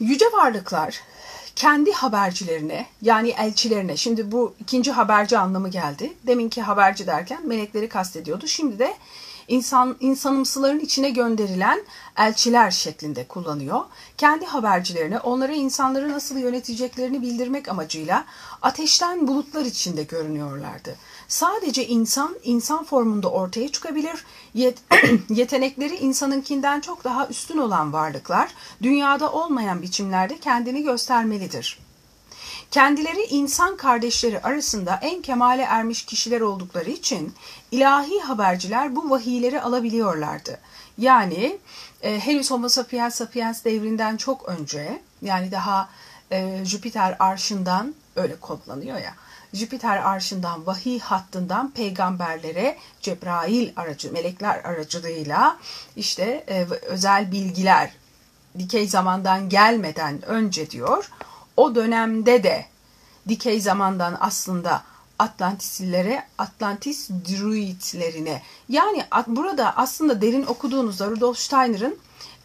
Yüce varlıklar kendi habercilerine yani elçilerine şimdi bu ikinci haberci anlamı geldi. Deminki haberci derken melekleri kastediyordu. Şimdi de insan insanımsıların içine gönderilen elçiler şeklinde kullanıyor. Kendi habercilerine onlara insanları nasıl yöneteceklerini bildirmek amacıyla ateşten bulutlar içinde görünüyorlardı. Sadece insan insan formunda ortaya çıkabilir. Yet yetenekleri insanınkinden çok daha üstün olan varlıklar dünyada olmayan biçimlerde kendini göstermelidir. Kendileri insan kardeşleri arasında en kemale ermiş kişiler oldukları için ilahi haberciler bu vahiyleri alabiliyorlardı. Yani e, henüz Homo sapiens sapiens devrinden çok önce yani daha e, Jüpiter arşından öyle kodlanıyor ya Jüpiter arşından vahiy hattından peygamberlere Cebrail aracı melekler aracılığıyla işte e, özel bilgiler dikey zamandan gelmeden önce diyor o dönemde de dikey zamandan aslında Atlantislilere, Atlantis Druidlerine yani burada aslında derin okuduğunuzda Rudolf Steiner'ın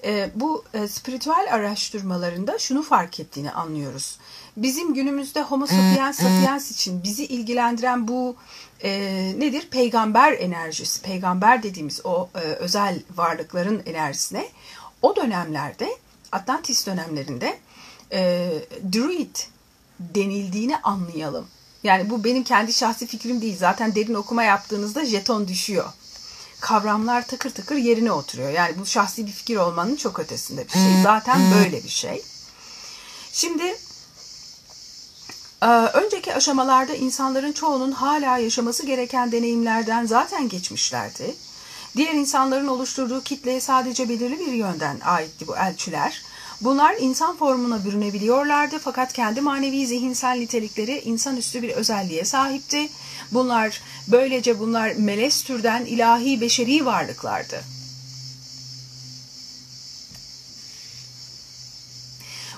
e, bu e, spiritüel araştırmalarında şunu fark ettiğini anlıyoruz. Bizim günümüzde Homo sapiens sapiens için bizi ilgilendiren bu e, nedir? Peygamber enerjisi, peygamber dediğimiz o e, özel varlıkların enerjisine o dönemlerde Atlantis dönemlerinde e, druid denildiğini anlayalım. Yani bu benim kendi şahsi fikrim değil. Zaten derin okuma yaptığınızda jeton düşüyor. Kavramlar takır takır yerine oturuyor. Yani bu şahsi bir fikir olmanın çok ötesinde bir şey. Zaten böyle bir şey. Şimdi e, önceki aşamalarda insanların çoğunun hala yaşaması gereken deneyimlerden zaten geçmişlerdi. Diğer insanların oluşturduğu kitleye sadece belirli bir yönden aitti bu elçiler. Bunlar insan formuna bürünebiliyorlardı fakat kendi manevi zihinsel nitelikleri insanüstü bir özelliğe sahipti. Bunlar böylece bunlar melez türden ilahi beşeri varlıklardı.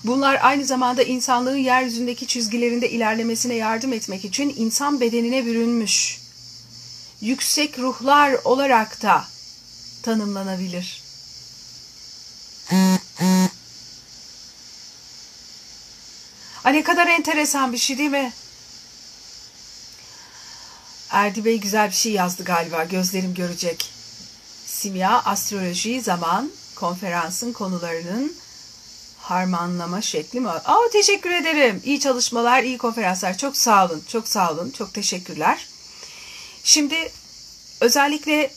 Bunlar aynı zamanda insanlığın yeryüzündeki çizgilerinde ilerlemesine yardım etmek için insan bedenine bürünmüş yüksek ruhlar olarak da tanımlanabilir. Ay ne kadar enteresan bir şey değil mi? Erdi Bey güzel bir şey yazdı galiba. Gözlerim görecek. Simya, astroloji, zaman, konferansın konularının harmanlama şekli mi? Aa, teşekkür ederim. İyi çalışmalar, iyi konferanslar. Çok sağ olun, çok sağ olun. Çok teşekkürler. Şimdi özellikle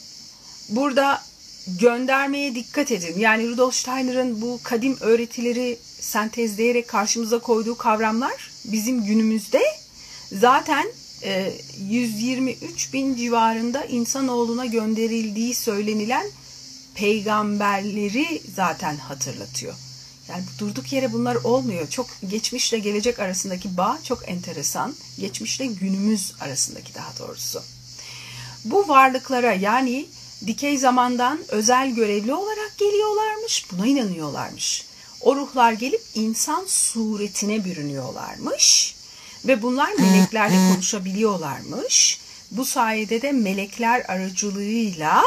burada göndermeye dikkat edin. Yani Rudolf Steiner'ın bu kadim öğretileri sentezleyerek karşımıza koyduğu kavramlar bizim günümüzde zaten 123 e, bin civarında insanoğluna gönderildiği söylenilen peygamberleri zaten hatırlatıyor. Yani durduk yere bunlar olmuyor. Çok geçmişle gelecek arasındaki bağ çok enteresan. Geçmişle günümüz arasındaki daha doğrusu. Bu varlıklara yani dikey zamandan özel görevli olarak geliyorlarmış. Buna inanıyorlarmış. O ruhlar gelip insan suretine bürünüyorlarmış ve bunlar meleklerle konuşabiliyorlarmış. Bu sayede de melekler aracılığıyla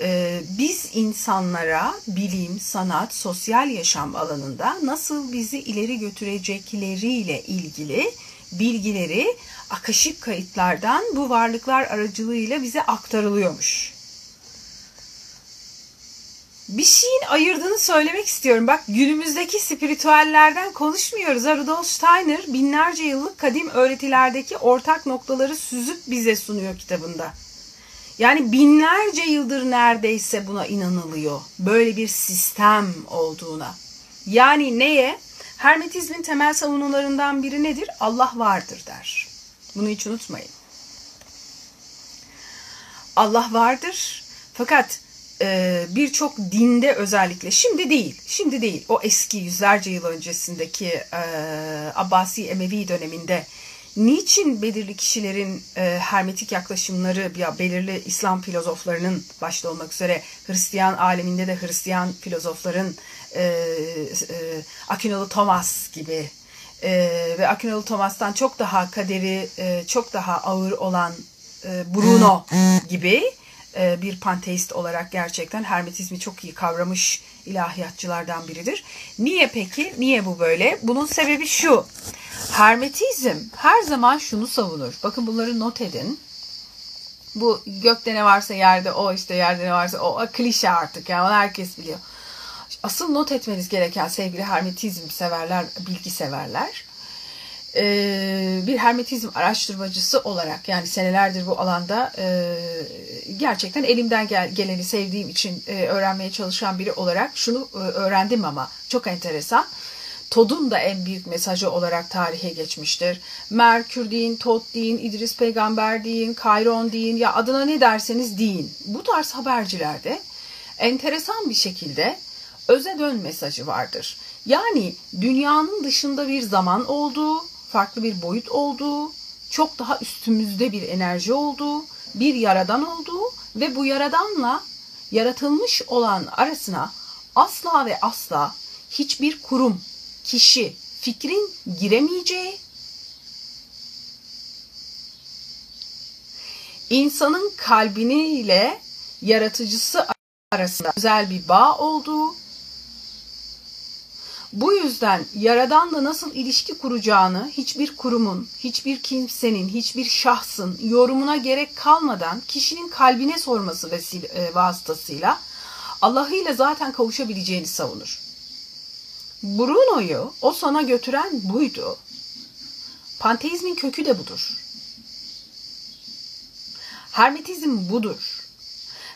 e, biz insanlara bilim, sanat, sosyal yaşam alanında nasıl bizi ileri götürecekleriyle ilgili bilgileri akaşik kayıtlardan bu varlıklar aracılığıyla bize aktarılıyormuş bir şeyin ayırdığını söylemek istiyorum. Bak günümüzdeki spiritüellerden konuşmuyoruz. Rudolf Steiner binlerce yıllık kadim öğretilerdeki ortak noktaları süzüp bize sunuyor kitabında. Yani binlerce yıldır neredeyse buna inanılıyor. Böyle bir sistem olduğuna. Yani neye? Hermetizmin temel savunularından biri nedir? Allah vardır der. Bunu hiç unutmayın. Allah vardır. Fakat birçok dinde özellikle şimdi değil, şimdi değil. O eski yüzlerce yıl öncesindeki e, Abbasi Emevi döneminde niçin belirli kişilerin e, hermetik yaklaşımları ya belirli İslam filozoflarının başta olmak üzere Hristiyan aleminde de Hristiyan filozofların e, e, Akinalı Thomas gibi e, ve Akinalı Thomas'tan çok daha kaderi e, çok daha ağır olan e, Bruno gibi e, bir panteist olarak gerçekten hermetizmi çok iyi kavramış ilahiyatçılardan biridir. Niye peki? Niye bu böyle? Bunun sebebi şu. Hermetizm her zaman şunu savunur. Bakın bunları not edin. Bu gökte ne varsa yerde o işte yerde ne varsa o, o klişe artık yani herkes biliyor. Asıl not etmeniz gereken sevgili hermetizm severler, bilgi severler e, bir hermetizm araştırmacısı olarak yani senelerdir bu alanda e, gerçekten elimden gel, geleni sevdiğim için e, öğrenmeye çalışan biri olarak şunu e, öğrendim ama çok enteresan. Tod'un da en büyük mesajı olarak tarihe geçmiştir. Merkür deyin, Tod deyin, İdris Peygamber deyin, Kayron deyin ya adına ne derseniz deyin. Bu tarz habercilerde enteresan bir şekilde öze dön mesajı vardır. Yani dünyanın dışında bir zaman olduğu, farklı bir boyut olduğu, çok daha üstümüzde bir enerji olduğu, bir yaradan olduğu ve bu yaradanla yaratılmış olan arasına asla ve asla hiçbir kurum, kişi, fikrin giremeyeceği, insanın kalbini ile yaratıcısı arasında özel bir bağ olduğu bu yüzden Yaradan'la nasıl ilişki kuracağını hiçbir kurumun, hiçbir kimsenin, hiçbir şahsın yorumuna gerek kalmadan kişinin kalbine sorması vesile, e, vasıtasıyla Allah'ı ile zaten kavuşabileceğini savunur. Bruno'yu o sana götüren buydu. Panteizmin kökü de budur. Hermetizm budur.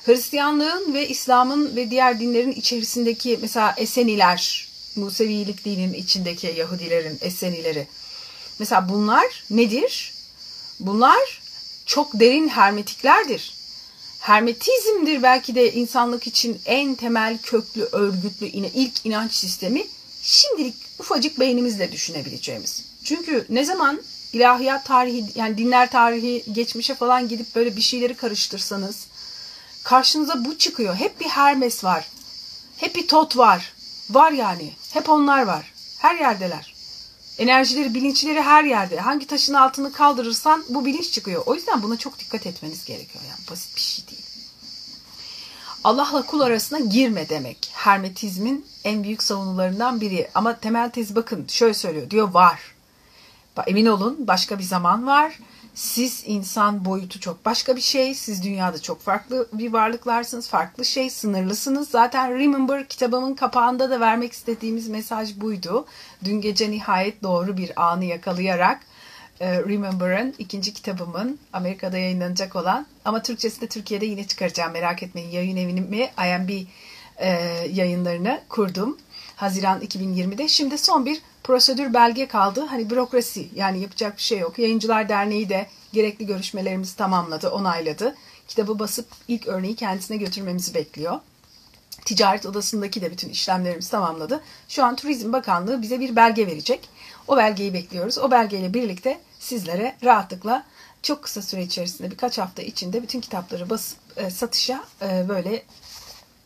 Hristiyanlığın ve İslam'ın ve diğer dinlerin içerisindeki mesela Eseniler, Musevilik dininin içindeki Yahudilerin Esenileri. Mesela bunlar nedir? Bunlar çok derin hermetiklerdir. Hermetizmdir belki de insanlık için en temel köklü, örgütlü ilk inanç sistemi şimdilik ufacık beynimizle düşünebileceğimiz. Çünkü ne zaman ilahiyat tarihi yani dinler tarihi geçmişe falan gidip böyle bir şeyleri karıştırsanız karşınıza bu çıkıyor. Hep bir Hermes var. Hep bir Tot var. Var yani. Hep onlar var. Her yerdeler. Enerjileri, bilinçleri her yerde. Hangi taşın altını kaldırırsan bu bilinç çıkıyor. O yüzden buna çok dikkat etmeniz gerekiyor. Yani basit bir şey değil. Allah'la kul arasına girme demek. Hermetizmin en büyük savunularından biri. Ama temel tez bakın şöyle söylüyor. Diyor var. Emin olun başka bir zaman var siz insan boyutu çok başka bir şey. Siz dünyada çok farklı bir varlıklarsınız. Farklı şey, sınırlısınız. Zaten Remember kitabımın kapağında da vermek istediğimiz mesaj buydu. Dün gece nihayet doğru bir anı yakalayarak e, Remember'ın ikinci kitabımın Amerika'da yayınlanacak olan ama Türkçesi de Türkiye'de yine çıkaracağım merak etmeyin. Yayın evimi IMB e, yayınlarını kurdum. Haziran 2020'de. Şimdi son bir prosedür belge kaldı. Hani bürokrasi yani yapacak bir şey yok. Yayıncılar Derneği de gerekli görüşmelerimizi tamamladı, onayladı. Kitabı basıp ilk örneği kendisine götürmemizi bekliyor. Ticaret Odası'ndaki de bütün işlemlerimizi tamamladı. Şu an Turizm Bakanlığı bize bir belge verecek. O belgeyi bekliyoruz. O belgeyle birlikte sizlere rahatlıkla çok kısa süre içerisinde birkaç hafta içinde bütün kitapları basıp e, satışa e, böyle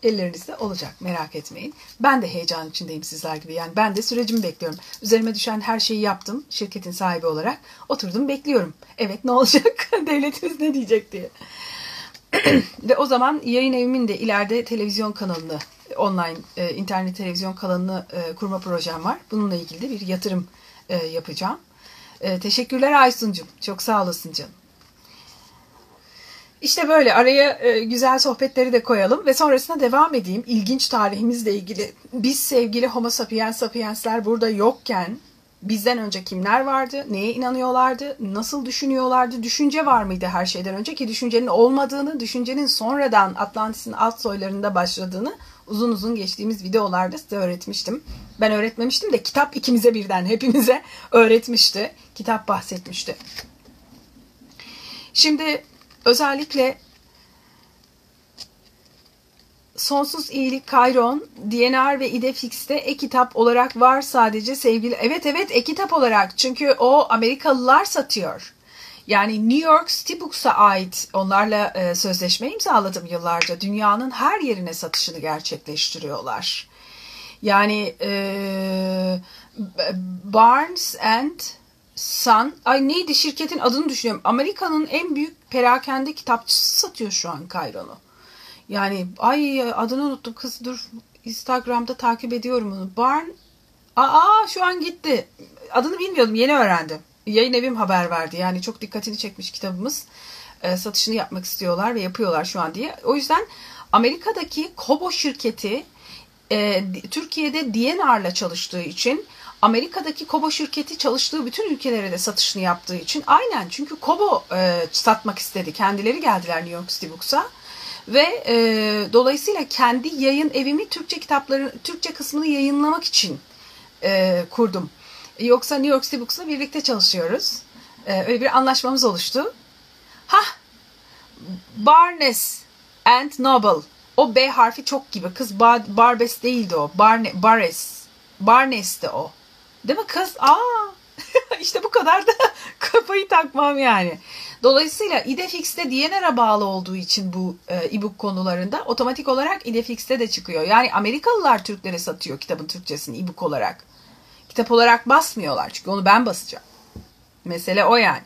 ellerinizde olacak merak etmeyin. Ben de heyecan içindeyim sizler gibi. Yani ben de sürecimi bekliyorum. Üzerime düşen her şeyi yaptım şirketin sahibi olarak. Oturdum bekliyorum. Evet ne olacak? Devletimiz ne diyecek diye. Ve o zaman yayın evimin de ileride televizyon kanalını, online e, internet televizyon kanalını e, kurma projem var. Bununla ilgili de bir yatırım e, yapacağım. E, teşekkürler Aysun'cum. Çok sağ olasın canım. İşte böyle araya e, güzel sohbetleri de koyalım ve sonrasında devam edeyim. İlginç tarihimizle ilgili. Biz sevgili Homo sapiens sapiensler burada yokken bizden önce kimler vardı? Neye inanıyorlardı? Nasıl düşünüyorlardı? Düşünce var mıydı her şeyden önce ki düşüncenin olmadığını, düşüncenin sonradan Atlantis'in alt soylarında başladığını uzun uzun geçtiğimiz videolarda size öğretmiştim. Ben öğretmemiştim de kitap ikimize birden hepimize öğretmişti. Kitap bahsetmişti. Şimdi özellikle Sonsuz İyilik Kayron, DNR ve İdefix'te e-kitap olarak var sadece sevgili. Evet evet e-kitap olarak çünkü o Amerikalılar satıyor. Yani New York City Books'a ait onlarla e, sözleşme imzaladım yıllarca. Dünyanın her yerine satışını gerçekleştiriyorlar. Yani e, Barnes and Sun. Ay neydi şirketin adını düşünüyorum. Amerika'nın en büyük perakende kitapçısı satıyor şu an Kayron'u. Yani ay adını unuttum kız dur Instagram'da takip ediyorum onu. Barn Aa şu an gitti. Adını bilmiyordum yeni öğrendim. Yayın evim haber verdi. Yani çok dikkatini çekmiş kitabımız. E, satışını yapmak istiyorlar ve yapıyorlar şu an diye. O yüzden Amerika'daki Kobo şirketi e, Türkiye'de DNR'la çalıştığı için Amerika'daki Kobo şirketi çalıştığı bütün ülkelere de satışını yaptığı için aynen çünkü Kobo e, satmak istedi. Kendileri geldiler New York City Books'a ve e, dolayısıyla kendi yayın evimi Türkçe kitapları Türkçe kısmını yayınlamak için e, kurdum. Yoksa New York City Books'la birlikte çalışıyoruz. E, öyle bir anlaşmamız oluştu. Ha, Barnes and Noble. O B harfi çok gibi. Kız Bar Barbes değildi o. Barne Bares. Barnes'ti o. Değil mi kız? Aa, işte bu kadar da kafayı takmam yani. Dolayısıyla Idefix'te DNR'a bağlı olduğu için bu e, e-book konularında otomatik olarak Idefix'te de çıkıyor. Yani Amerikalılar Türklere satıyor kitabın Türkçesini e-book olarak. Kitap olarak basmıyorlar çünkü onu ben basacağım. Mesele o yani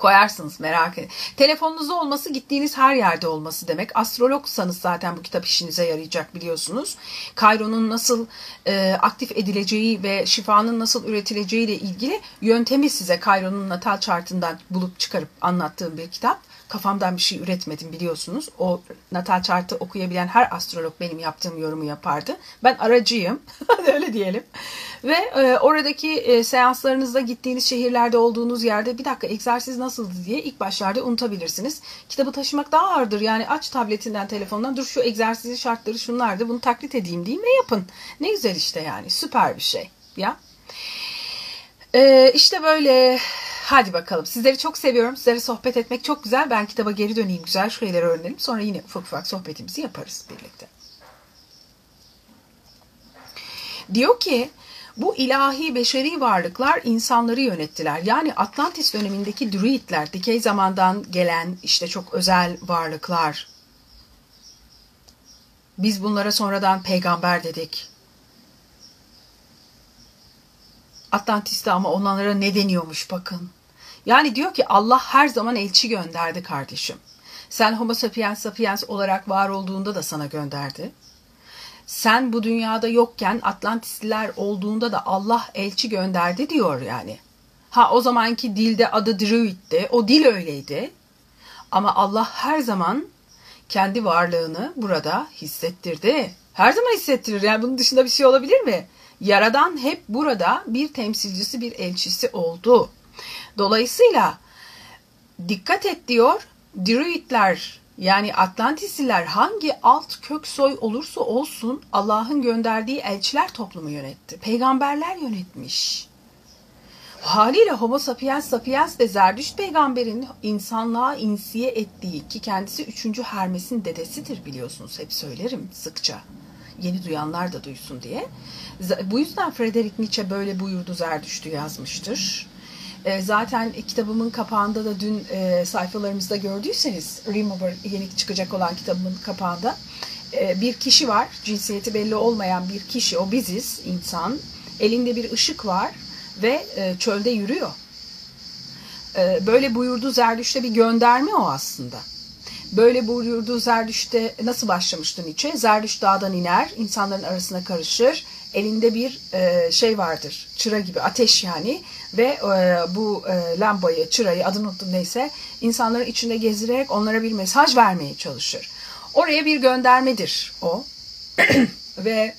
koyarsınız merak edin. Telefonunuzda olması gittiğiniz her yerde olması demek. Astrologsanız zaten bu kitap işinize yarayacak biliyorsunuz. Kayronun nasıl e, aktif edileceği ve şifanın nasıl üretileceği ile ilgili yöntemi size Kayronun natal chartından bulup çıkarıp anlattığım bir kitap kafamdan bir şey üretmedim biliyorsunuz. O natal chartı okuyabilen her astrolog benim yaptığım yorumu yapardı. Ben aracıyım. öyle diyelim. Ve e, oradaki e, seanslarınızda gittiğiniz şehirlerde olduğunuz yerde bir dakika egzersiz nasıldı diye ilk başlarda unutabilirsiniz. Kitabı taşımak daha ağırdır. Yani aç tabletinden telefondan dur şu egzersizi şartları şunlardı bunu taklit edeyim diyeyim ve yapın. Ne güzel işte yani süper bir şey. Ya. Ee, işte böyle Hadi bakalım. Sizleri çok seviyorum. Sizlere sohbet etmek çok güzel. Ben kitaba geri döneyim. Güzel şeyleri öğrenelim. Sonra yine ufak ufak sohbetimizi yaparız birlikte. Diyor ki bu ilahi beşeri varlıklar insanları yönettiler. Yani Atlantis dönemindeki druidler, dikey zamandan gelen işte çok özel varlıklar. Biz bunlara sonradan peygamber dedik. Atlantis'te ama onlara ne deniyormuş bakın. Yani diyor ki Allah her zaman elçi gönderdi kardeşim. Sen homo sapiens sapiens olarak var olduğunda da sana gönderdi. Sen bu dünyada yokken Atlantisliler olduğunda da Allah elçi gönderdi diyor yani. Ha o zamanki dilde adı Druid'di. O dil öyleydi. Ama Allah her zaman kendi varlığını burada hissettirdi. Her zaman hissettirir. Yani bunun dışında bir şey olabilir mi? Yaradan hep burada bir temsilcisi, bir elçisi oldu. Dolayısıyla dikkat et diyor Druidler yani Atlantisiler hangi alt kök soy olursa olsun Allah'ın gönderdiği elçiler toplumu yönetti. Peygamberler yönetmiş. Haliyle Homo sapiens sapiens ve Zerdüşt peygamberin insanlığa insiye ettiği ki kendisi 3. Hermes'in dedesidir biliyorsunuz hep söylerim sıkça. Yeni duyanlar da duysun diye. Bu yüzden Frederick Nietzsche böyle buyurdu Zerdüşt'ü yazmıştır. E, zaten kitabımın kapağında da dün e, sayfalarımızda gördüyseniz Remover yeni çıkacak olan kitabımın kapağında e, bir kişi var. Cinsiyeti belli olmayan bir kişi. O biziz insan. Elinde bir ışık var ve çölde yürüyor. Böyle buyurdu Zerdüş'te bir gönderme o aslında. Böyle buyurduğu Zerdüş'te nasıl başlamıştı Nietzsche? Zerdüş dağdan iner, insanların arasına karışır, elinde bir e, şey vardır. Çıra gibi ateş yani ve e, bu e, lambayı, çırayı adını unuttum neyse insanların içinde gezdirerek onlara bir mesaj vermeye çalışır. Oraya bir göndermedir o. ve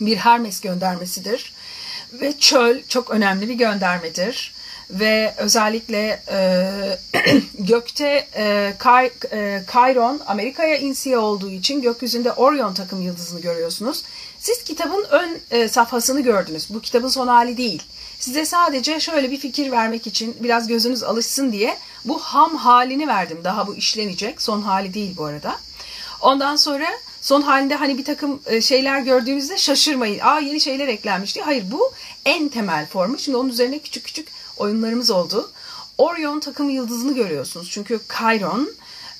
bir Hermes göndermesidir. Ve çöl çok önemli bir göndermedir. Ve özellikle e, gökte e, Kay, e, Chiron Amerika'ya insiye olduğu için gökyüzünde Orion takım yıldızını görüyorsunuz. Siz kitabın ön e, safhasını gördünüz. Bu kitabın son hali değil. Size sadece şöyle bir fikir vermek için biraz gözünüz alışsın diye bu ham halini verdim. Daha bu işlenecek. Son hali değil bu arada. Ondan sonra son halinde hani bir takım e, şeyler gördüğünüzde şaşırmayın. Aa yeni şeyler eklenmiş diye. Hayır bu en temel formu. Şimdi onun üzerine küçük küçük oyunlarımız oldu. Orion takım yıldızını görüyorsunuz. Çünkü Chiron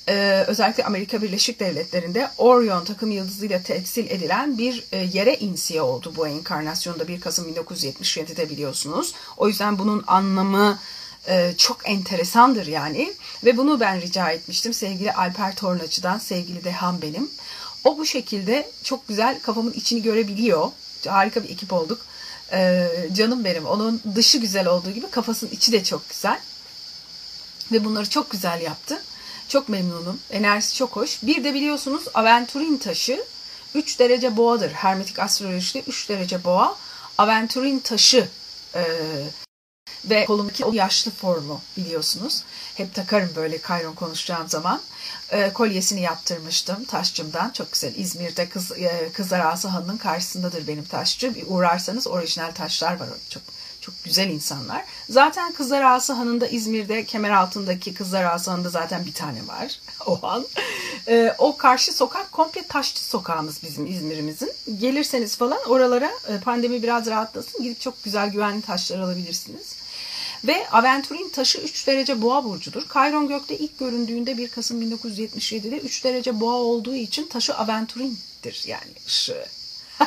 e, özellikle Amerika Birleşik Devletleri'nde Orion takım yıldızıyla temsil edilen bir e, yere insiye oldu bu enkarnasyonda 1 Kasım 1977'de biliyorsunuz. O yüzden bunun anlamı e, çok enteresandır yani. Ve bunu ben rica etmiştim sevgili Alper Tornacı'dan, sevgili Dehan benim. O bu şekilde çok güzel kafamın içini görebiliyor. Harika bir ekip olduk. Ee, canım benim. Onun dışı güzel olduğu gibi kafasının içi de çok güzel. Ve bunları çok güzel yaptı. Çok memnunum. Enerjisi çok hoş. Bir de biliyorsunuz Aventurin taşı 3 derece boğadır. Hermetik astrolojide 3 derece boğa. Aventurin taşı e, ve kolumdaki o yaşlı formu biliyorsunuz. Hep takarım böyle Kayron konuşacağım zaman. E, kolyesini yaptırmıştım taşçımdan. Çok güzel. İzmir'de kız, e, Kızlar Ağası Hanı'nın karşısındadır benim taşçı. Bir uğrarsanız orijinal taşlar var. Çok çok güzel insanlar. Zaten Kızlar Ağası Hanı'nda İzmir'de kemer altındaki Kızlar Ağası Hanı'nda zaten bir tane var o an. E, o karşı sokak komple taşçı sokağımız bizim İzmir'imizin. Gelirseniz falan oralara e, pandemi biraz rahatlasın. Gidip çok güzel güvenli taşlar alabilirsiniz. Ve Aventurin taşı 3 derece boğa burcudur. Kayron gökte ilk göründüğünde 1 Kasım 1977'de 3 derece boğa olduğu için taşı Aventurin'dir. Yani ışığı.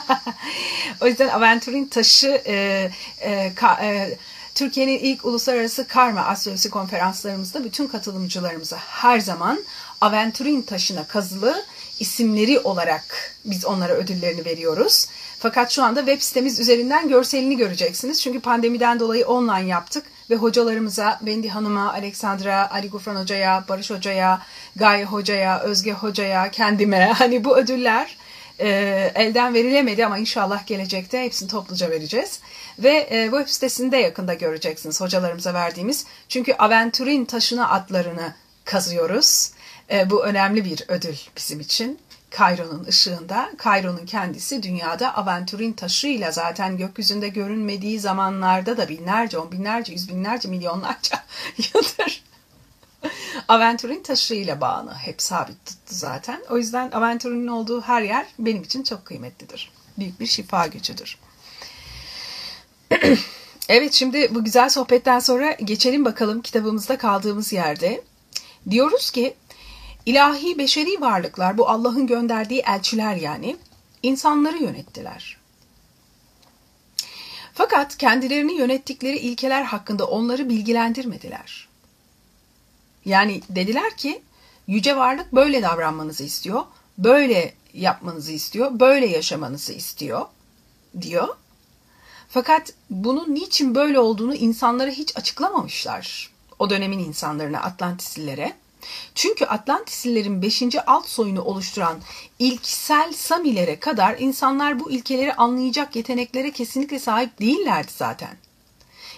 o yüzden Aventurin taşı e, e, ka, e, Türkiye'nin ilk uluslararası karma astrolojisi konferanslarımızda bütün katılımcılarımıza her zaman Aventurin taşına kazılı isimleri olarak biz onlara ödüllerini veriyoruz. Fakat şu anda web sitemiz üzerinden görselini göreceksiniz. Çünkü pandemiden dolayı online yaptık ve hocalarımıza, Wendy Hanım'a, Alexandra, Ali Gufran Hoca'ya, Barış Hoca'ya, Gaye Hoca'ya, Özge Hoca'ya, kendime hani bu ödüller e, elden verilemedi ama inşallah gelecekte hepsini topluca vereceğiz. Ve e, web sitesinde yakında göreceksiniz hocalarımıza verdiğimiz. Çünkü Aventurin taşına adlarını kazıyoruz. E, bu önemli bir ödül bizim için. Kairo'nun ışığında, Kairo'nun kendisi dünyada Aventurin taşıyla zaten gökyüzünde görünmediği zamanlarda da binlerce, on binlerce, yüz binlerce, milyonlarca yıldır Aventurin taşıyla bağını hep sabit tuttu zaten. O yüzden Aventurin'in olduğu her yer benim için çok kıymetlidir. Büyük bir şifa gücüdür. evet şimdi bu güzel sohbetten sonra geçelim bakalım kitabımızda kaldığımız yerde. Diyoruz ki İlahi beşeri varlıklar, bu Allah'ın gönderdiği elçiler yani, insanları yönettiler. Fakat kendilerini yönettikleri ilkeler hakkında onları bilgilendirmediler. Yani dediler ki, yüce varlık böyle davranmanızı istiyor, böyle yapmanızı istiyor, böyle yaşamanızı istiyor diyor. Fakat bunun niçin böyle olduğunu insanlara hiç açıklamamışlar. O dönemin insanlarına, Atlantislilere. Çünkü Atlantislilerin 5. alt soyunu oluşturan ilksel Samilere kadar insanlar bu ilkeleri anlayacak yeteneklere kesinlikle sahip değillerdi zaten.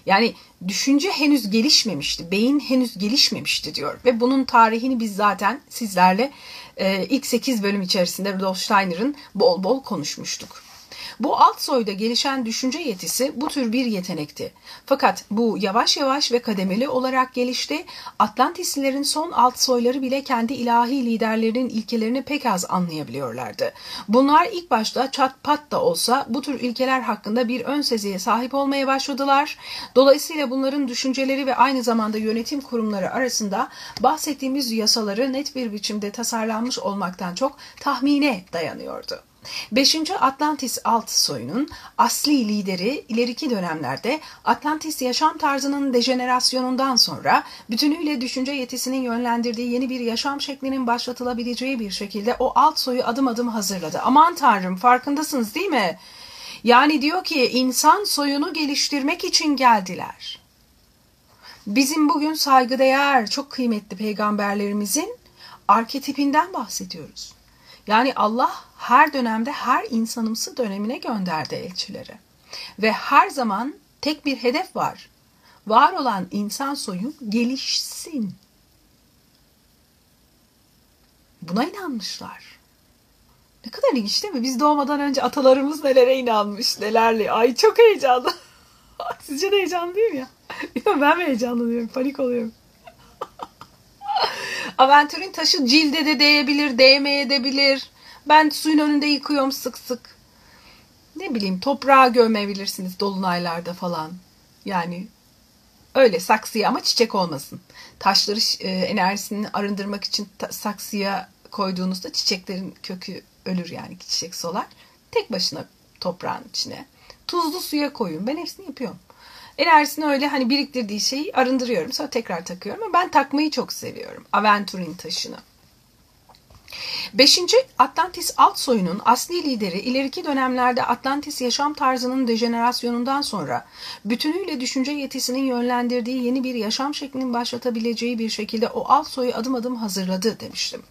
Yani düşünce henüz gelişmemişti, beyin henüz gelişmemişti diyor. Ve bunun tarihini biz zaten sizlerle e, ilk 8 bölüm içerisinde Rudolf Steiner'ın bol bol konuşmuştuk. Bu alt soyda gelişen düşünce yetisi bu tür bir yetenekti. Fakat bu yavaş yavaş ve kademeli olarak gelişti. Atlantislilerin son alt soyları bile kendi ilahi liderlerinin ilkelerini pek az anlayabiliyorlardı. Bunlar ilk başta çat pat da olsa bu tür ilkeler hakkında bir ön seziye sahip olmaya başladılar. Dolayısıyla bunların düşünceleri ve aynı zamanda yönetim kurumları arasında bahsettiğimiz yasaları net bir biçimde tasarlanmış olmaktan çok tahmine dayanıyordu. 5. Atlantis alt soyunun asli lideri ileriki dönemlerde Atlantis yaşam tarzının dejenerasyonundan sonra bütünüyle düşünce yetisinin yönlendirdiği yeni bir yaşam şeklinin başlatılabileceği bir şekilde o alt soyu adım adım hazırladı. Aman tanrım farkındasınız değil mi? Yani diyor ki insan soyunu geliştirmek için geldiler. Bizim bugün saygıdeğer çok kıymetli peygamberlerimizin arketipinden bahsediyoruz. Yani Allah her dönemde her insanımsı dönemine gönderdi elçileri. Ve her zaman tek bir hedef var. Var olan insan soyu gelişsin. Buna inanmışlar. Ne kadar ilginç değil mi? Biz doğmadan önce atalarımız nelere inanmış, nelerle. Ay çok heyecanlı. Sizce de heyecanlı değil mi ya? ben mi heyecanlanıyorum? Panik oluyorum. Aventürün taşı cilde de değebilir, değmeye edebilir. Ben suyun önünde yıkıyorum sık sık. Ne bileyim toprağa gömebilirsiniz dolunaylarda falan. Yani Öyle saksıya ama çiçek olmasın. Taşları e, enerjisini arındırmak için ta, saksıya koyduğunuzda çiçeklerin kökü ölür yani çiçek solar. Tek başına toprağın içine. Tuzlu suya koyun. Ben hepsini yapıyorum. Enerjisini öyle hani biriktirdiği şeyi arındırıyorum. Sonra tekrar takıyorum. Ama ben takmayı çok seviyorum. Aventurin taşını. Beşinci Atlantis alt soyunun asli lideri ileriki dönemlerde Atlantis yaşam tarzının dejenerasyonundan sonra bütünüyle düşünce yetisinin yönlendirdiği yeni bir yaşam şeklinin başlatabileceği bir şekilde o alt soyu adım adım hazırladı demiştim.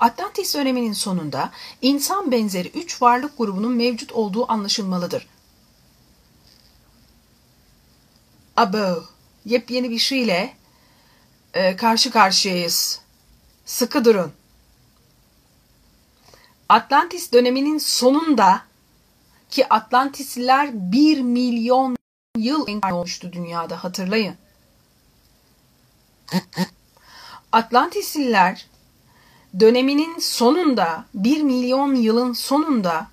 Atlantis döneminin sonunda insan benzeri üç varlık grubunun mevcut olduğu anlaşılmalıdır. Abo, yepyeni bir şeyle e, karşı karşıyayız. Sıkı durun. Atlantis döneminin sonunda ki Atlantisliler 1 milyon yıl olmuştu dünyada hatırlayın. Atlantisliler döneminin sonunda 1 milyon yılın sonunda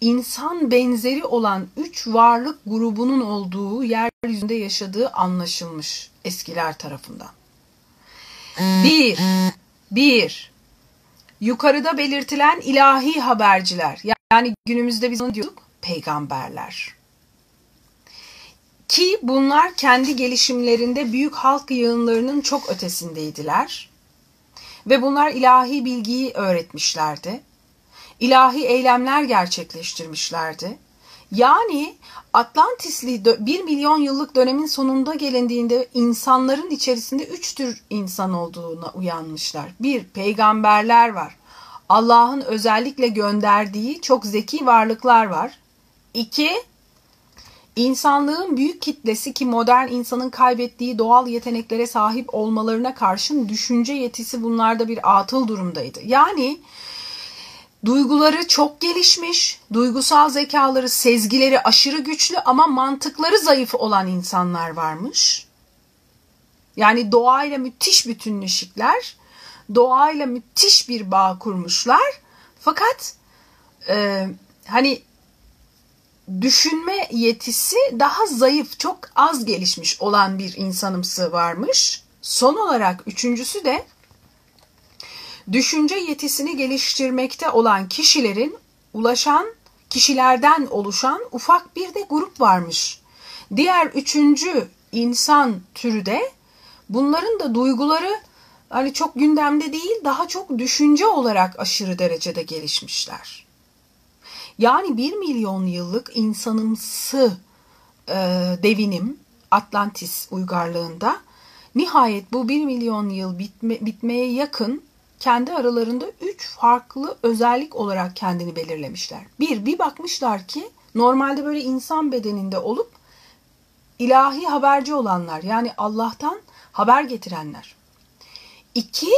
insan benzeri olan üç varlık grubunun olduğu yeryüzünde yaşadığı anlaşılmış eskiler tarafından. Bir, bir, yukarıda belirtilen ilahi haberciler yani günümüzde biz ne diyorduk? Peygamberler. Ki bunlar kendi gelişimlerinde büyük halk yığınlarının çok ötesindeydiler. Ve bunlar ilahi bilgiyi öğretmişlerdi. İlahi eylemler gerçekleştirmişlerdi. Yani Atlantisli 1 milyon yıllık dönemin sonunda gelindiğinde insanların içerisinde üç tür insan olduğuna uyanmışlar. Bir, peygamberler var. Allah'ın özellikle gönderdiği çok zeki varlıklar var. İki, insanlığın büyük kitlesi ki modern insanın kaybettiği doğal yeteneklere sahip olmalarına karşın düşünce yetisi bunlarda bir atıl durumdaydı. Yani Duyguları çok gelişmiş, duygusal zekaları, sezgileri aşırı güçlü ama mantıkları zayıf olan insanlar varmış. Yani doğayla müthiş bütünleşikler, doğayla müthiş bir bağ kurmuşlar. Fakat e, hani düşünme yetisi daha zayıf, çok az gelişmiş olan bir insanımsı varmış. Son olarak üçüncüsü de düşünce yetisini geliştirmekte olan kişilerin ulaşan kişilerden oluşan ufak bir de grup varmış. Diğer üçüncü insan türü de bunların da duyguları hani çok gündemde değil daha çok düşünce olarak aşırı derecede gelişmişler. Yani bir milyon yıllık insanımsı e, devinim Atlantis uygarlığında nihayet bu bir milyon yıl bitme, bitmeye yakın kendi aralarında üç farklı özellik olarak kendini belirlemişler. Bir, bir bakmışlar ki normalde böyle insan bedeninde olup ilahi haberci olanlar yani Allah'tan haber getirenler. İki,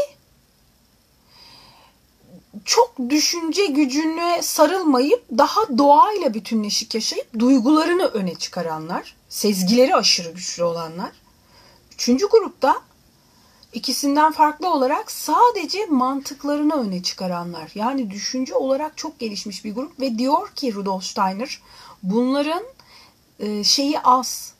çok düşünce gücüne sarılmayıp daha doğayla bütünleşik yaşayıp duygularını öne çıkaranlar, sezgileri aşırı güçlü olanlar. Üçüncü grupta İkisinden farklı olarak sadece mantıklarını öne çıkaranlar. Yani düşünce olarak çok gelişmiş bir grup ve diyor ki Rudolf Steiner bunların e, şeyi az.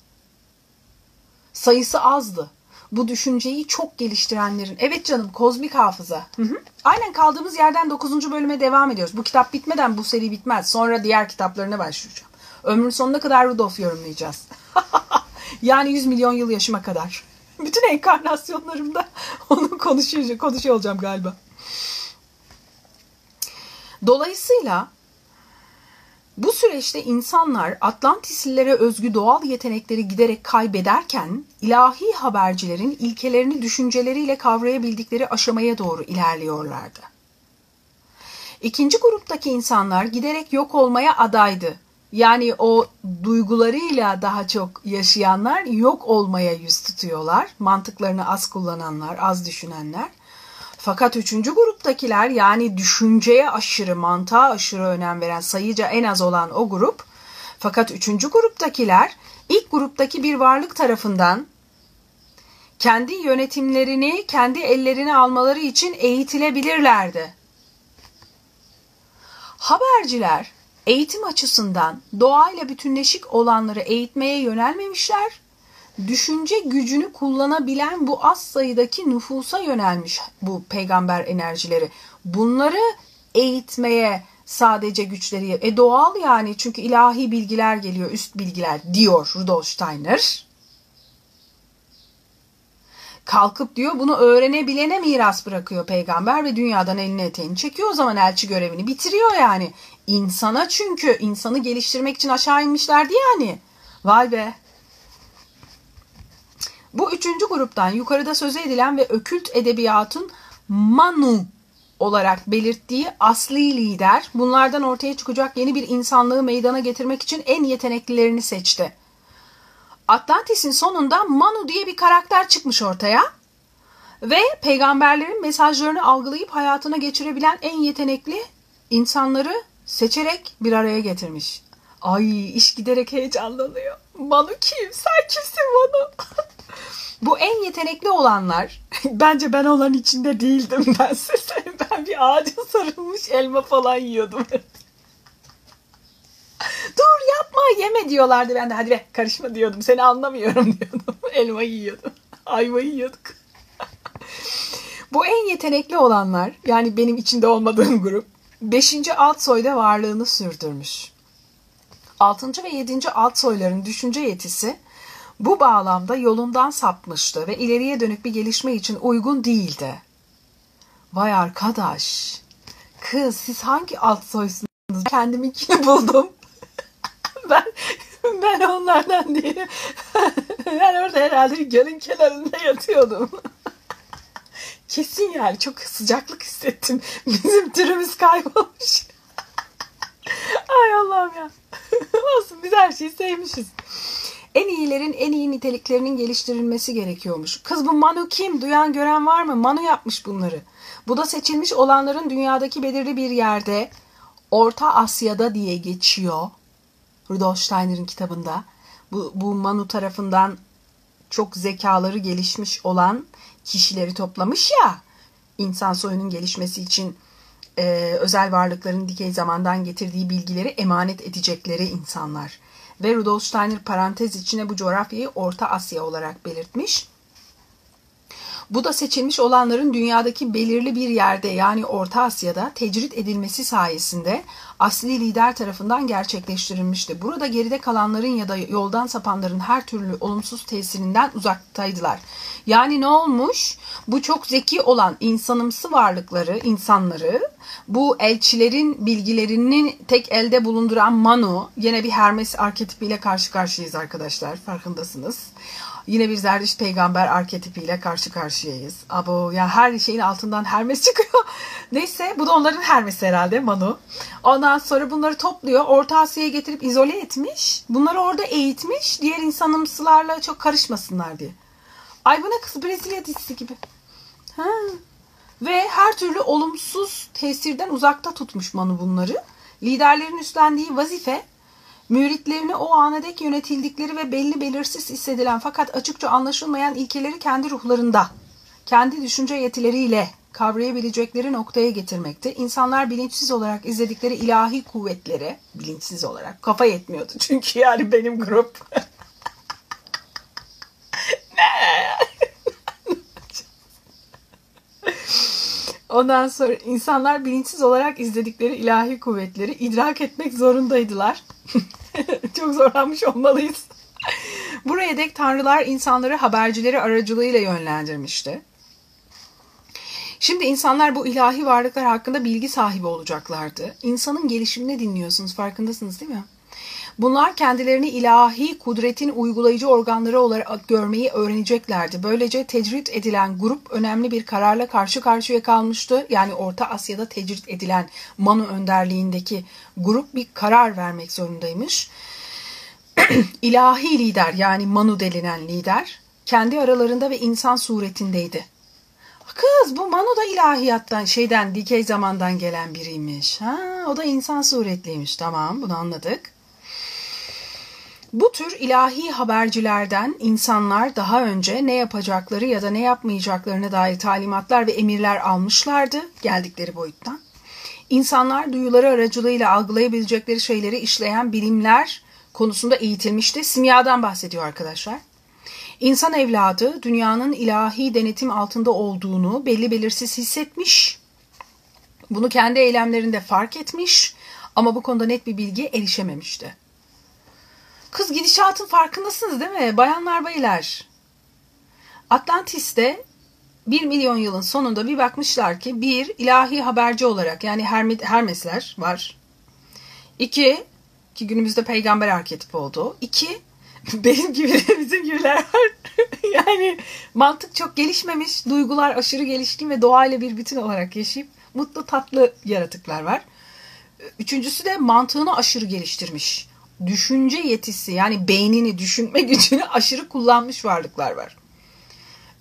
Sayısı azdı. Bu düşünceyi çok geliştirenlerin. Evet canım kozmik hafıza. Hı hı. Aynen kaldığımız yerden 9. bölüme devam ediyoruz. Bu kitap bitmeden bu seri bitmez. Sonra diğer kitaplarına başlayacağım. Ömrün sonuna kadar Rudolf yorumlayacağız. yani 100 milyon yıl yaşıma kadar. Bütün enkarnasyonlarımda onu konuşuyor, konuşuyor olacağım galiba. Dolayısıyla bu süreçte insanlar Atlantislilere özgü doğal yetenekleri giderek kaybederken ilahi habercilerin ilkelerini düşünceleriyle kavrayabildikleri aşamaya doğru ilerliyorlardı. İkinci gruptaki insanlar giderek yok olmaya adaydı yani o duygularıyla daha çok yaşayanlar yok olmaya yüz tutuyorlar. Mantıklarını az kullananlar, az düşünenler. Fakat üçüncü gruptakiler yani düşünceye aşırı, mantığa aşırı önem veren sayıca en az olan o grup. Fakat üçüncü gruptakiler ilk gruptaki bir varlık tarafından kendi yönetimlerini kendi ellerine almaları için eğitilebilirlerdi. Haberciler eğitim açısından doğayla bütünleşik olanları eğitmeye yönelmemişler. düşünce gücünü kullanabilen bu az sayıdaki nüfusa yönelmiş bu peygamber enerjileri. Bunları eğitmeye sadece güçleri e doğal yani çünkü ilahi bilgiler geliyor üst bilgiler diyor Rudolf Steiner. Kalkıp diyor bunu öğrenebilene miras bırakıyor peygamber ve dünyadan elini eteğini çekiyor o zaman elçi görevini bitiriyor yani. insana çünkü insanı geliştirmek için aşağı inmişlerdi yani. Vay be. Bu üçüncü gruptan yukarıda söze edilen ve ökült edebiyatın Manu olarak belirttiği asli lider bunlardan ortaya çıkacak yeni bir insanlığı meydana getirmek için en yeteneklilerini seçti. Atlantis'in sonunda Manu diye bir karakter çıkmış ortaya ve peygamberlerin mesajlarını algılayıp hayatına geçirebilen en yetenekli insanları seçerek bir araya getirmiş. Ay iş giderek heyecanlanıyor. Manu kim? Sen kimsin Manu? Bu en yetenekli olanlar. Bence ben olan içinde değildim ben size. Ben bir ağaca sarılmış elma falan yiyordum. Dur yapma yeme diyorlardı. Ben de hadi be karışma diyordum. Seni anlamıyorum diyordum. Elma yiyordum. Ayva yiyorduk. Bu en yetenekli olanlar yani benim içinde olmadığım grup 5. alt soyda varlığını sürdürmüş. 6. ve 7. alt soyların düşünce yetisi bu bağlamda yolundan sapmıştı ve ileriye dönük bir gelişme için uygun değildi. Vay arkadaş, kız siz hangi alt soysunuz? Kendiminkini buldum. Ben ben onlardan değilim. ben orada herhalde gölün kenarında yatıyordum. Kesin yani çok sıcaklık hissettim. Bizim türümüz kaybolmuş. Ay Allah'ım ya. Olsun biz her şeyi sevmişiz. En iyilerin en iyi niteliklerinin geliştirilmesi gerekiyormuş. Kız bu Manu kim? Duyan gören var mı? Manu yapmış bunları. Bu da seçilmiş olanların dünyadaki belirli bir yerde Orta Asya'da diye geçiyor. Rudolf Steiner'in kitabında. Bu, bu Manu tarafından çok zekaları gelişmiş olan kişileri toplamış ya. insan soyunun gelişmesi için e, özel varlıkların dikey zamandan getirdiği bilgileri emanet edecekleri insanlar ve Rudolf Steiner parantez içine bu coğrafyayı Orta Asya olarak belirtmiş. Bu da seçilmiş olanların dünyadaki belirli bir yerde yani Orta Asya'da tecrit edilmesi sayesinde asli lider tarafından gerçekleştirilmişti. Burada geride kalanların ya da yoldan sapanların her türlü olumsuz tesirinden uzaktaydılar. Yani ne olmuş? Bu çok zeki olan insanımsı varlıkları, insanları bu elçilerin bilgilerini tek elde bulunduran Manu, yine bir Hermes arketipiyle karşı karşıyayız arkadaşlar farkındasınız. Yine bir Zerdiş peygamber arketipiyle karşı karşıyayız. Abo ya her şeyin altından Hermes çıkıyor. Neyse bu da onların Hermes herhalde Manu. Ondan sonra bunları topluyor. Orta Asya'ya getirip izole etmiş. Bunları orada eğitmiş. Diğer insanımsılarla çok karışmasınlar diye. Ay bu ne kız Brezilya dizisi gibi. Ha. Ve her türlü olumsuz tesirden uzakta tutmuş Manu bunları. Liderlerin üstlendiği vazife müritlerini o ana dek yönetildikleri ve belli belirsiz hissedilen fakat açıkça anlaşılmayan ilkeleri kendi ruhlarında, kendi düşünce yetileriyle kavrayabilecekleri noktaya getirmekte. İnsanlar bilinçsiz olarak izledikleri ilahi kuvvetleri, bilinçsiz olarak kafa yetmiyordu. Çünkü yani benim grup Ondan sonra insanlar bilinçsiz olarak izledikleri ilahi kuvvetleri idrak etmek zorundaydılar. Çok zorlanmış olmalıyız. Buraya dek tanrılar insanları habercileri aracılığıyla yönlendirmişti. Şimdi insanlar bu ilahi varlıklar hakkında bilgi sahibi olacaklardı. İnsanın gelişimini dinliyorsunuz farkındasınız değil mi? Bunlar kendilerini ilahi kudretin uygulayıcı organları olarak görmeyi öğreneceklerdi. Böylece tecrit edilen grup önemli bir kararla karşı karşıya kalmıştı. Yani Orta Asya'da tecrit edilen Manu önderliğindeki grup bir karar vermek zorundaymış. İlahi lider yani Manu denilen lider kendi aralarında ve insan suretindeydi. Kız bu Manu da ilahiyattan şeyden dikey zamandan gelen biriymiş. Ha, o da insan suretliymiş. Tamam bunu anladık. Bu tür ilahi habercilerden insanlar daha önce ne yapacakları ya da ne yapmayacaklarına dair talimatlar ve emirler almışlardı geldikleri boyuttan. İnsanlar duyuları aracılığıyla algılayabilecekleri şeyleri işleyen bilimler konusunda eğitilmişti. Simyadan bahsediyor arkadaşlar. İnsan evladı dünyanın ilahi denetim altında olduğunu belli belirsiz hissetmiş. Bunu kendi eylemlerinde fark etmiş ama bu konuda net bir bilgiye erişememişti. Kız gidişatın farkındasınız değil mi? Bayanlar baylar. Atlantis'te bir milyon yılın sonunda bir bakmışlar ki bir ilahi haberci olarak yani Hermesler var. İki ki günümüzde peygamber arketipi oldu. İki benim gibi bizim gibiler var. yani mantık çok gelişmemiş, duygular aşırı gelişkin ve doğayla bir bütün olarak yaşayıp mutlu tatlı yaratıklar var. Üçüncüsü de mantığını aşırı geliştirmiş. Düşünce yetisi yani beynini, düşünme gücünü aşırı kullanmış varlıklar var.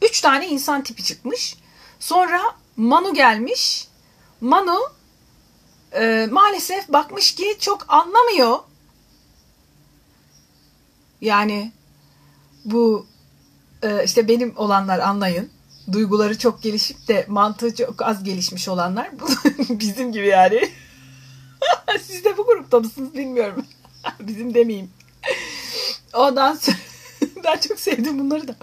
Üç tane insan tipi çıkmış. Sonra Manu gelmiş. Manu e, maalesef bakmış ki çok anlamıyor. Yani bu e, işte benim olanlar anlayın. Duyguları çok gelişip de mantığı çok az gelişmiş olanlar. Bizim gibi yani. Siz de bu grupta mısınız bilmiyorum. bizim demeyeyim. Ondan sonra ben çok sevdim bunları da.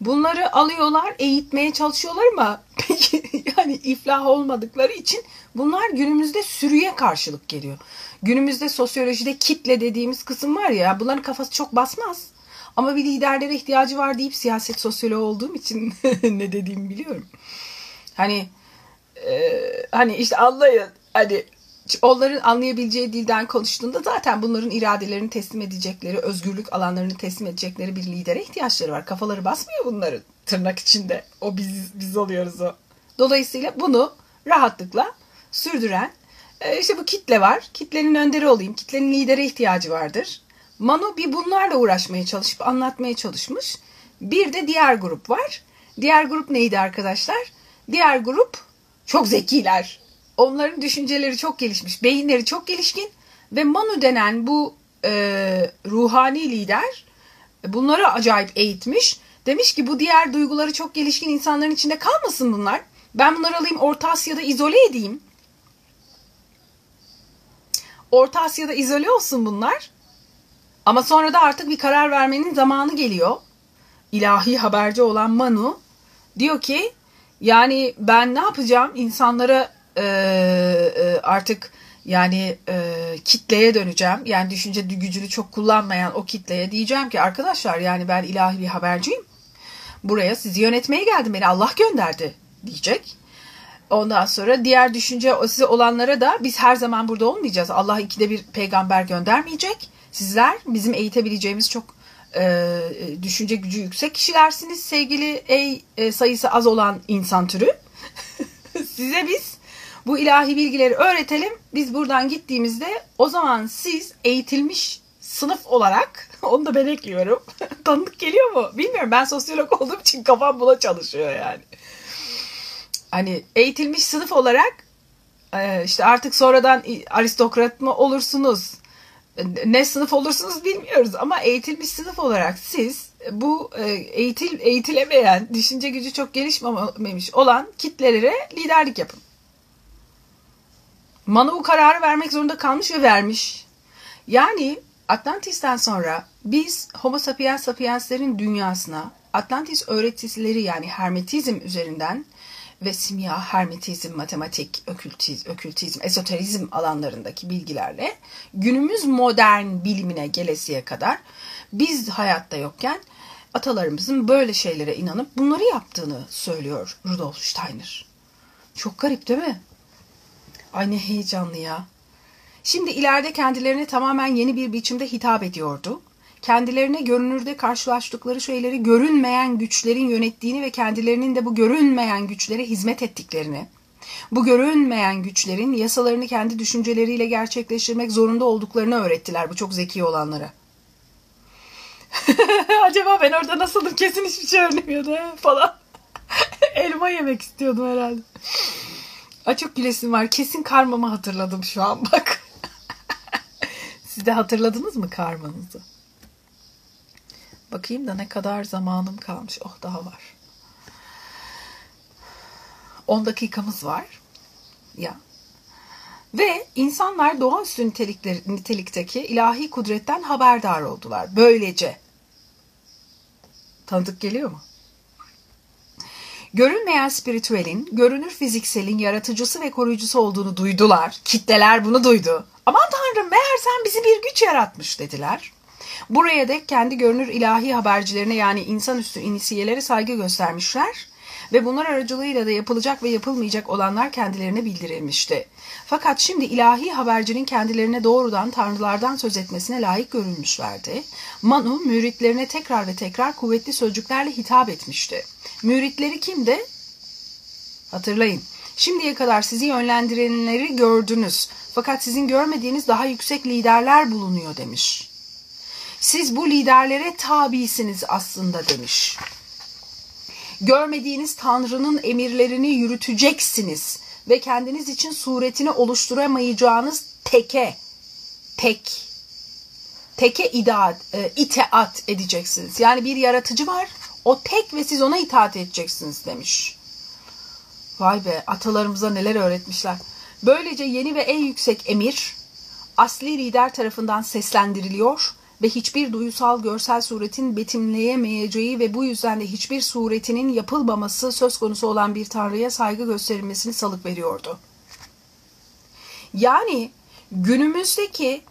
Bunları alıyorlar, eğitmeye çalışıyorlar ama peki yani iflah olmadıkları için bunlar günümüzde sürüye karşılık geliyor. Günümüzde sosyolojide kitle dediğimiz kısım var ya bunların kafası çok basmaz. Ama bir liderlere ihtiyacı var deyip siyaset sosyoloğu olduğum için ne dediğimi biliyorum. Hani e, hani işte anlayın hani onların anlayabileceği dilden konuştuğunda zaten bunların iradelerini teslim edecekleri, özgürlük alanlarını teslim edecekleri bir lidere ihtiyaçları var. Kafaları basmıyor bunların tırnak içinde. O biz, biz oluyoruz o. Dolayısıyla bunu rahatlıkla sürdüren e, işte bu kitle var. Kitlenin önderi olayım. Kitlenin lidere ihtiyacı vardır. Manu bir bunlarla uğraşmaya çalışıp anlatmaya çalışmış. Bir de diğer grup var. Diğer grup neydi arkadaşlar? Diğer grup çok zekiler onların düşünceleri çok gelişmiş, beyinleri çok gelişkin ve Manu denen bu e, ruhani lider bunları acayip eğitmiş. Demiş ki bu diğer duyguları çok gelişkin insanların içinde kalmasın bunlar. Ben bunları alayım Orta Asya'da izole edeyim. Orta Asya'da izole olsun bunlar. Ama sonra da artık bir karar vermenin zamanı geliyor. İlahi haberci olan Manu diyor ki yani ben ne yapacağım? İnsanlara e, e, artık yani e, kitleye döneceğim. Yani düşünce gücünü çok kullanmayan o kitleye diyeceğim ki arkadaşlar yani ben ilahi bir haberciyim. Buraya sizi yönetmeye geldim. Beni Allah gönderdi diyecek. Ondan sonra diğer düşünce size olanlara da biz her zaman burada olmayacağız. Allah ikide bir peygamber göndermeyecek. Sizler bizim eğitebileceğimiz çok e, düşünce gücü yüksek kişilersiniz sevgili ey e, sayısı az olan insan türü. Size biz bu ilahi bilgileri öğretelim. Biz buradan gittiğimizde o zaman siz eğitilmiş sınıf olarak onu da ben ekliyorum. Tanıdık geliyor mu? Bilmiyorum. Ben sosyolog olduğum için kafam buna çalışıyor yani. Hani eğitilmiş sınıf olarak e, işte artık sonradan aristokrat mı olursunuz? Ne sınıf olursunuz bilmiyoruz ama eğitilmiş sınıf olarak siz bu e, eğitil eğitilemeyen, düşünce gücü çok gelişmemiş olan kitlelere liderlik yapın. Manu bu kararı vermek zorunda kalmış ve vermiş. Yani Atlantis'ten sonra biz Homo sapiens sapienslerin dünyasına Atlantis öğretileri yani hermetizm üzerinden ve simya, hermetizm, matematik, okültizm, okültizm, esoterizm alanlarındaki bilgilerle günümüz modern bilimine gelesiye kadar biz hayatta yokken atalarımızın böyle şeylere inanıp bunları yaptığını söylüyor Rudolf Steiner. Çok garip değil mi? Ay ne heyecanlı ya. Şimdi ileride kendilerine tamamen yeni bir biçimde hitap ediyordu. Kendilerine görünürde karşılaştıkları şeyleri görünmeyen güçlerin yönettiğini ve kendilerinin de bu görünmeyen güçlere hizmet ettiklerini, bu görünmeyen güçlerin yasalarını kendi düşünceleriyle gerçekleştirmek zorunda olduklarını öğrettiler bu çok zeki olanlara. Acaba ben orada nasıldım kesin hiçbir şey öğrenemiyordu falan. Elma yemek istiyordum herhalde. Ay çok gülesim var. Kesin karmamı hatırladım şu an bak. Siz de hatırladınız mı karmanızı? Bakayım da ne kadar zamanım kalmış. Oh daha var. 10 dakikamız var. Ya. Ve insanlar doğaüstü nitelikteki ilahi kudretten haberdar oldular. Böylece Tanıdık geliyor mu? Görünmeyen spiritüelin, görünür fizikselin yaratıcısı ve koruyucusu olduğunu duydular. Kitleler bunu duydu. Aman tanrım meğer sen bizi bir güç yaratmış dediler. Buraya dek kendi görünür ilahi habercilerine yani insanüstü inisiyelere saygı göstermişler ve bunlar aracılığıyla da yapılacak ve yapılmayacak olanlar kendilerine bildirilmişti. Fakat şimdi ilahi habercinin kendilerine doğrudan tanrılardan söz etmesine layık görülmüşlerdi. Manu müritlerine tekrar ve tekrar kuvvetli sözcüklerle hitap etmişti. Müritleri kimdi? Hatırlayın. Şimdiye kadar sizi yönlendirenleri gördünüz. Fakat sizin görmediğiniz daha yüksek liderler bulunuyor demiş. Siz bu liderlere tabisiniz aslında demiş. Görmediğiniz Tanrı'nın emirlerini yürüteceksiniz ve kendiniz için suretini oluşturamayacağınız teke, tek, teke idaat, e, itaat edeceksiniz. Yani bir yaratıcı var, o tek ve siz ona itaat edeceksiniz demiş. Vay be atalarımıza neler öğretmişler. Böylece yeni ve en yüksek emir asli lider tarafından seslendiriliyor ve hiçbir duyusal görsel suretin betimleyemeyeceği ve bu yüzden de hiçbir suretinin yapılmaması söz konusu olan bir tanrıya saygı gösterilmesini salık veriyordu. Yani günümüzdeki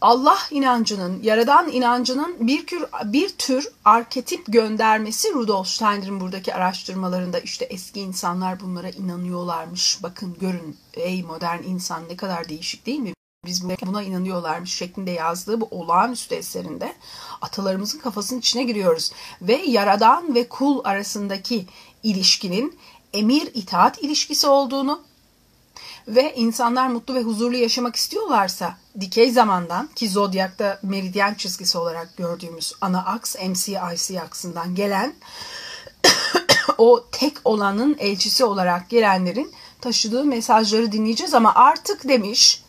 Allah inancının, yaradan inancının bir tür, bir tür arketip göndermesi Rudolf Steiner'ın buradaki araştırmalarında işte eski insanlar bunlara inanıyorlarmış. Bakın görün ey modern insan ne kadar değişik değil mi? Biz buna inanıyorlarmış şeklinde yazdığı bu olağanüstü eserinde atalarımızın kafasının içine giriyoruz. Ve yaradan ve kul arasındaki ilişkinin emir itaat ilişkisi olduğunu ve insanlar mutlu ve huzurlu yaşamak istiyorlarsa dikey zamandan ki zodyakta meridyen çizgisi olarak gördüğümüz ana aks MCIC aksından gelen o tek olanın elçisi olarak gelenlerin taşıdığı mesajları dinleyeceğiz ama artık demiş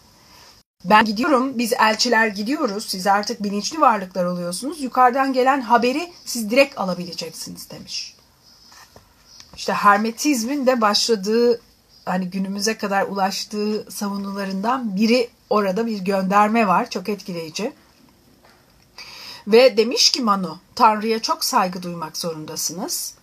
ben gidiyorum, biz elçiler gidiyoruz, siz artık bilinçli varlıklar oluyorsunuz. Yukarıdan gelen haberi siz direkt alabileceksiniz demiş. İşte hermetizmin de başladığı hani günümüze kadar ulaştığı savunularından biri orada bir gönderme var. Çok etkileyici. Ve demiş ki Manu, Tanrı'ya çok saygı duymak zorundasınız.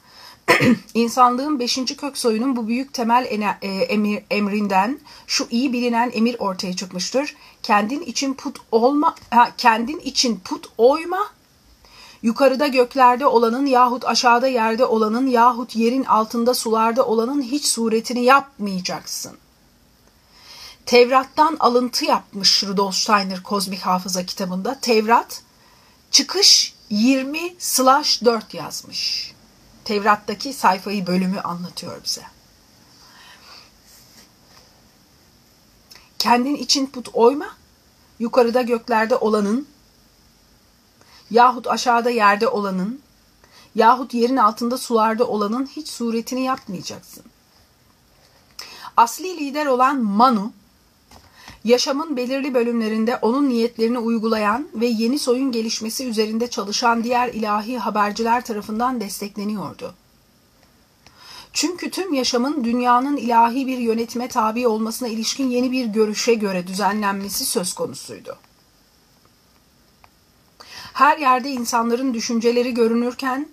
İnsanlığın beşinci kök soyunun bu büyük temel e, emir, emrinden şu iyi bilinen emir ortaya çıkmıştır. Kendin için put olma, ha, kendin için put oyma, yukarıda göklerde olanın yahut aşağıda yerde olanın yahut yerin altında sularda olanın hiç suretini yapmayacaksın. Tevrat'tan alıntı yapmış Rudolf Steiner Kozmik Hafıza kitabında. Tevrat çıkış 20 slash 4 yazmış. Tevrat'taki sayfayı bölümü anlatıyor bize. Kendin için put oyma, yukarıda göklerde olanın yahut aşağıda yerde olanın yahut yerin altında sularda olanın hiç suretini yapmayacaksın. Asli lider olan Manu, yaşamın belirli bölümlerinde onun niyetlerini uygulayan ve yeni soyun gelişmesi üzerinde çalışan diğer ilahi haberciler tarafından destekleniyordu. Çünkü tüm yaşamın dünyanın ilahi bir yönetime tabi olmasına ilişkin yeni bir görüşe göre düzenlenmesi söz konusuydu. Her yerde insanların düşünceleri görünürken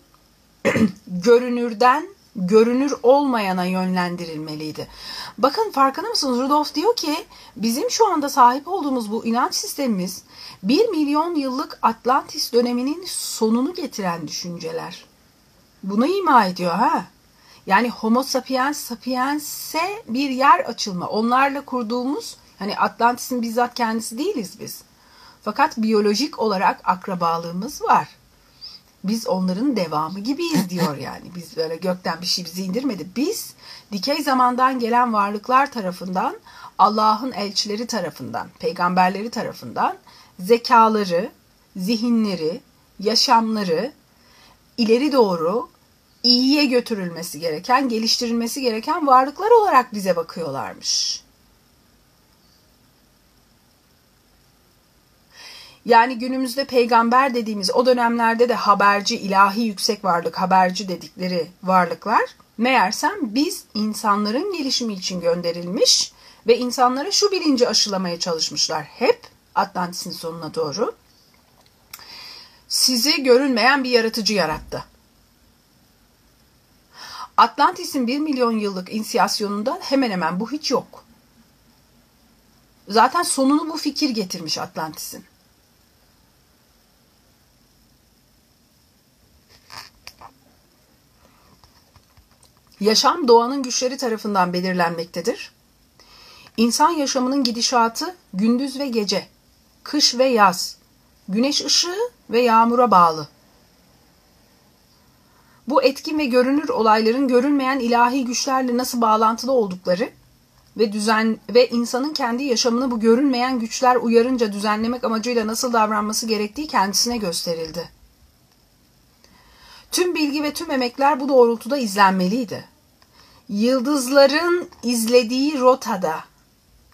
görünürden görünür olmayana yönlendirilmeliydi. Bakın farkında mısınız? Rudolf diyor ki bizim şu anda sahip olduğumuz bu inanç sistemimiz bir milyon yıllık Atlantis döneminin sonunu getiren düşünceler. Bunu ima ediyor ha. Yani Homo sapiens sapiens'e bir yer açılma. Onlarla kurduğumuz hani Atlantis'in bizzat kendisi değiliz biz. Fakat biyolojik olarak akrabalığımız var. Biz onların devamı gibiyiz diyor yani. Biz böyle gökten bir şey bizi indirmedi. Biz dikey zamandan gelen varlıklar tarafından, Allah'ın elçileri tarafından, peygamberleri tarafından zekaları, zihinleri, yaşamları ileri doğru iyiye götürülmesi gereken, geliştirilmesi gereken varlıklar olarak bize bakıyorlarmış. Yani günümüzde peygamber dediğimiz o dönemlerde de haberci, ilahi yüksek varlık, haberci dedikleri varlıklar meğersem biz insanların gelişimi için gönderilmiş ve insanlara şu bilinci aşılamaya çalışmışlar hep Atlantis'in sonuna doğru. sizi görünmeyen bir yaratıcı yarattı. Atlantis'in 1 milyon yıllık inisiyasyonunda hemen hemen bu hiç yok. Zaten sonunu bu fikir getirmiş Atlantis'in. Yaşam doğanın güçleri tarafından belirlenmektedir. İnsan yaşamının gidişatı gündüz ve gece, kış ve yaz, güneş ışığı ve yağmura bağlı. Bu etkin ve görünür olayların görünmeyen ilahi güçlerle nasıl bağlantılı oldukları ve düzen ve insanın kendi yaşamını bu görünmeyen güçler uyarınca düzenlemek amacıyla nasıl davranması gerektiği kendisine gösterildi. Tüm bilgi ve tüm emekler bu doğrultuda izlenmeliydi. Yıldızların izlediği rotada,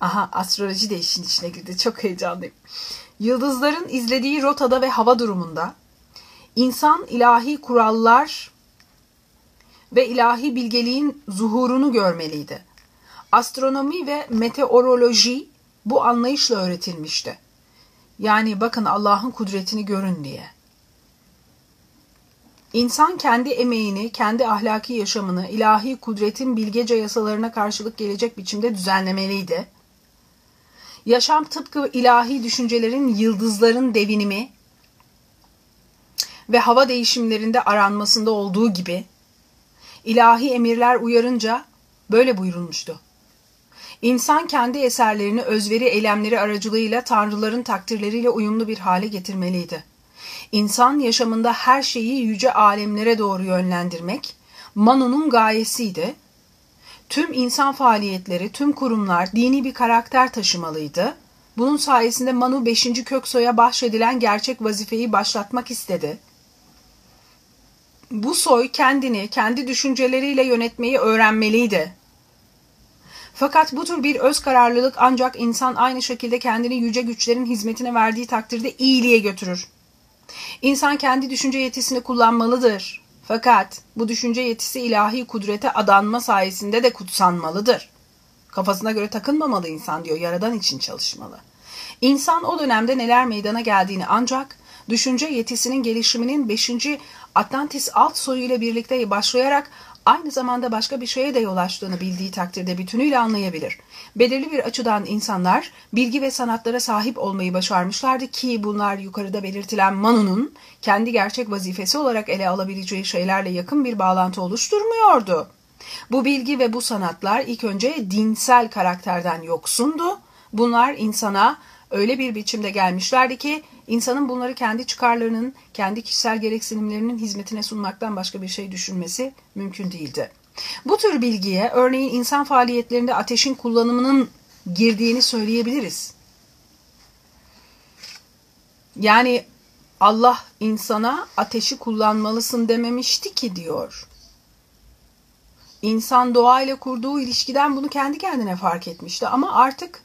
aha astroloji de işin içine girdi çok heyecanlıyım. Yıldızların izlediği rotada ve hava durumunda insan ilahi kurallar ve ilahi bilgeliğin zuhurunu görmeliydi. Astronomi ve meteoroloji bu anlayışla öğretilmişti. Yani bakın Allah'ın kudretini görün diye. İnsan kendi emeğini, kendi ahlaki yaşamını ilahi kudretin bilgece yasalarına karşılık gelecek biçimde düzenlemeliydi. Yaşam tıpkı ilahi düşüncelerin yıldızların devinimi ve hava değişimlerinde aranmasında olduğu gibi ilahi emirler uyarınca böyle buyurulmuştu. İnsan kendi eserlerini özveri eylemleri aracılığıyla tanrıların takdirleriyle uyumlu bir hale getirmeliydi. İnsan yaşamında her şeyi yüce alemlere doğru yönlendirmek, Manu'nun gayesiydi. Tüm insan faaliyetleri, tüm kurumlar dini bir karakter taşımalıydı. Bunun sayesinde Manu 5. Köksoy'a bahşedilen gerçek vazifeyi başlatmak istedi. Bu soy kendini, kendi düşünceleriyle yönetmeyi öğrenmeliydi. Fakat bu tür bir öz kararlılık ancak insan aynı şekilde kendini yüce güçlerin hizmetine verdiği takdirde iyiliğe götürür. İnsan kendi düşünce yetisini kullanmalıdır. Fakat bu düşünce yetisi ilahi kudrete adanma sayesinde de kutsanmalıdır. Kafasına göre takılmamalı insan diyor, yaradan için çalışmalı. İnsan o dönemde neler meydana geldiğini ancak düşünce yetisinin gelişiminin 5. Atlantis alt soyu ile birlikte başlayarak aynı zamanda başka bir şeye de yol açtığını bildiği takdirde bütünüyle anlayabilir. Belirli bir açıdan insanlar bilgi ve sanatlara sahip olmayı başarmışlardı ki bunlar yukarıda belirtilen Manu'nun kendi gerçek vazifesi olarak ele alabileceği şeylerle yakın bir bağlantı oluşturmuyordu. Bu bilgi ve bu sanatlar ilk önce dinsel karakterden yoksundu. Bunlar insana öyle bir biçimde gelmişlerdi ki insanın bunları kendi çıkarlarının, kendi kişisel gereksinimlerinin hizmetine sunmaktan başka bir şey düşünmesi mümkün değildi. Bu tür bilgiye örneğin insan faaliyetlerinde ateşin kullanımının girdiğini söyleyebiliriz. Yani Allah insana ateşi kullanmalısın dememişti ki diyor. İnsan doğayla kurduğu ilişkiden bunu kendi kendine fark etmişti ama artık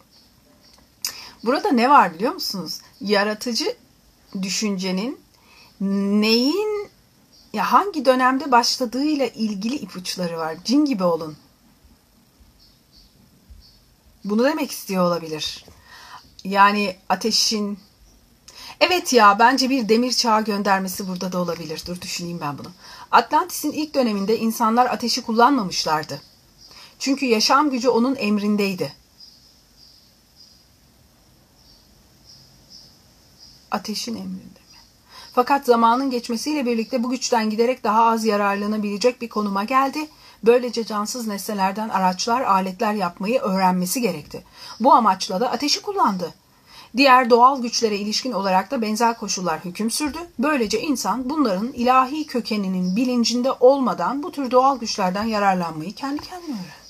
Burada ne var biliyor musunuz? Yaratıcı düşüncenin neyin ya hangi dönemde başladığıyla ilgili ipuçları var. Cin gibi olun. Bunu demek istiyor olabilir. Yani ateşin Evet ya bence bir demir çağı göndermesi burada da olabilir. Dur düşüneyim ben bunu. Atlantis'in ilk döneminde insanlar ateşi kullanmamışlardı. Çünkü yaşam gücü onun emrindeydi. Ateşin emrinde mi? Fakat zamanın geçmesiyle birlikte bu güçten giderek daha az yararlanabilecek bir konuma geldi. Böylece cansız nesnelerden araçlar, aletler yapmayı öğrenmesi gerekti. Bu amaçla da ateşi kullandı. Diğer doğal güçlere ilişkin olarak da benzer koşullar hüküm sürdü. Böylece insan bunların ilahi kökeninin bilincinde olmadan bu tür doğal güçlerden yararlanmayı kendi kendine öğrendi.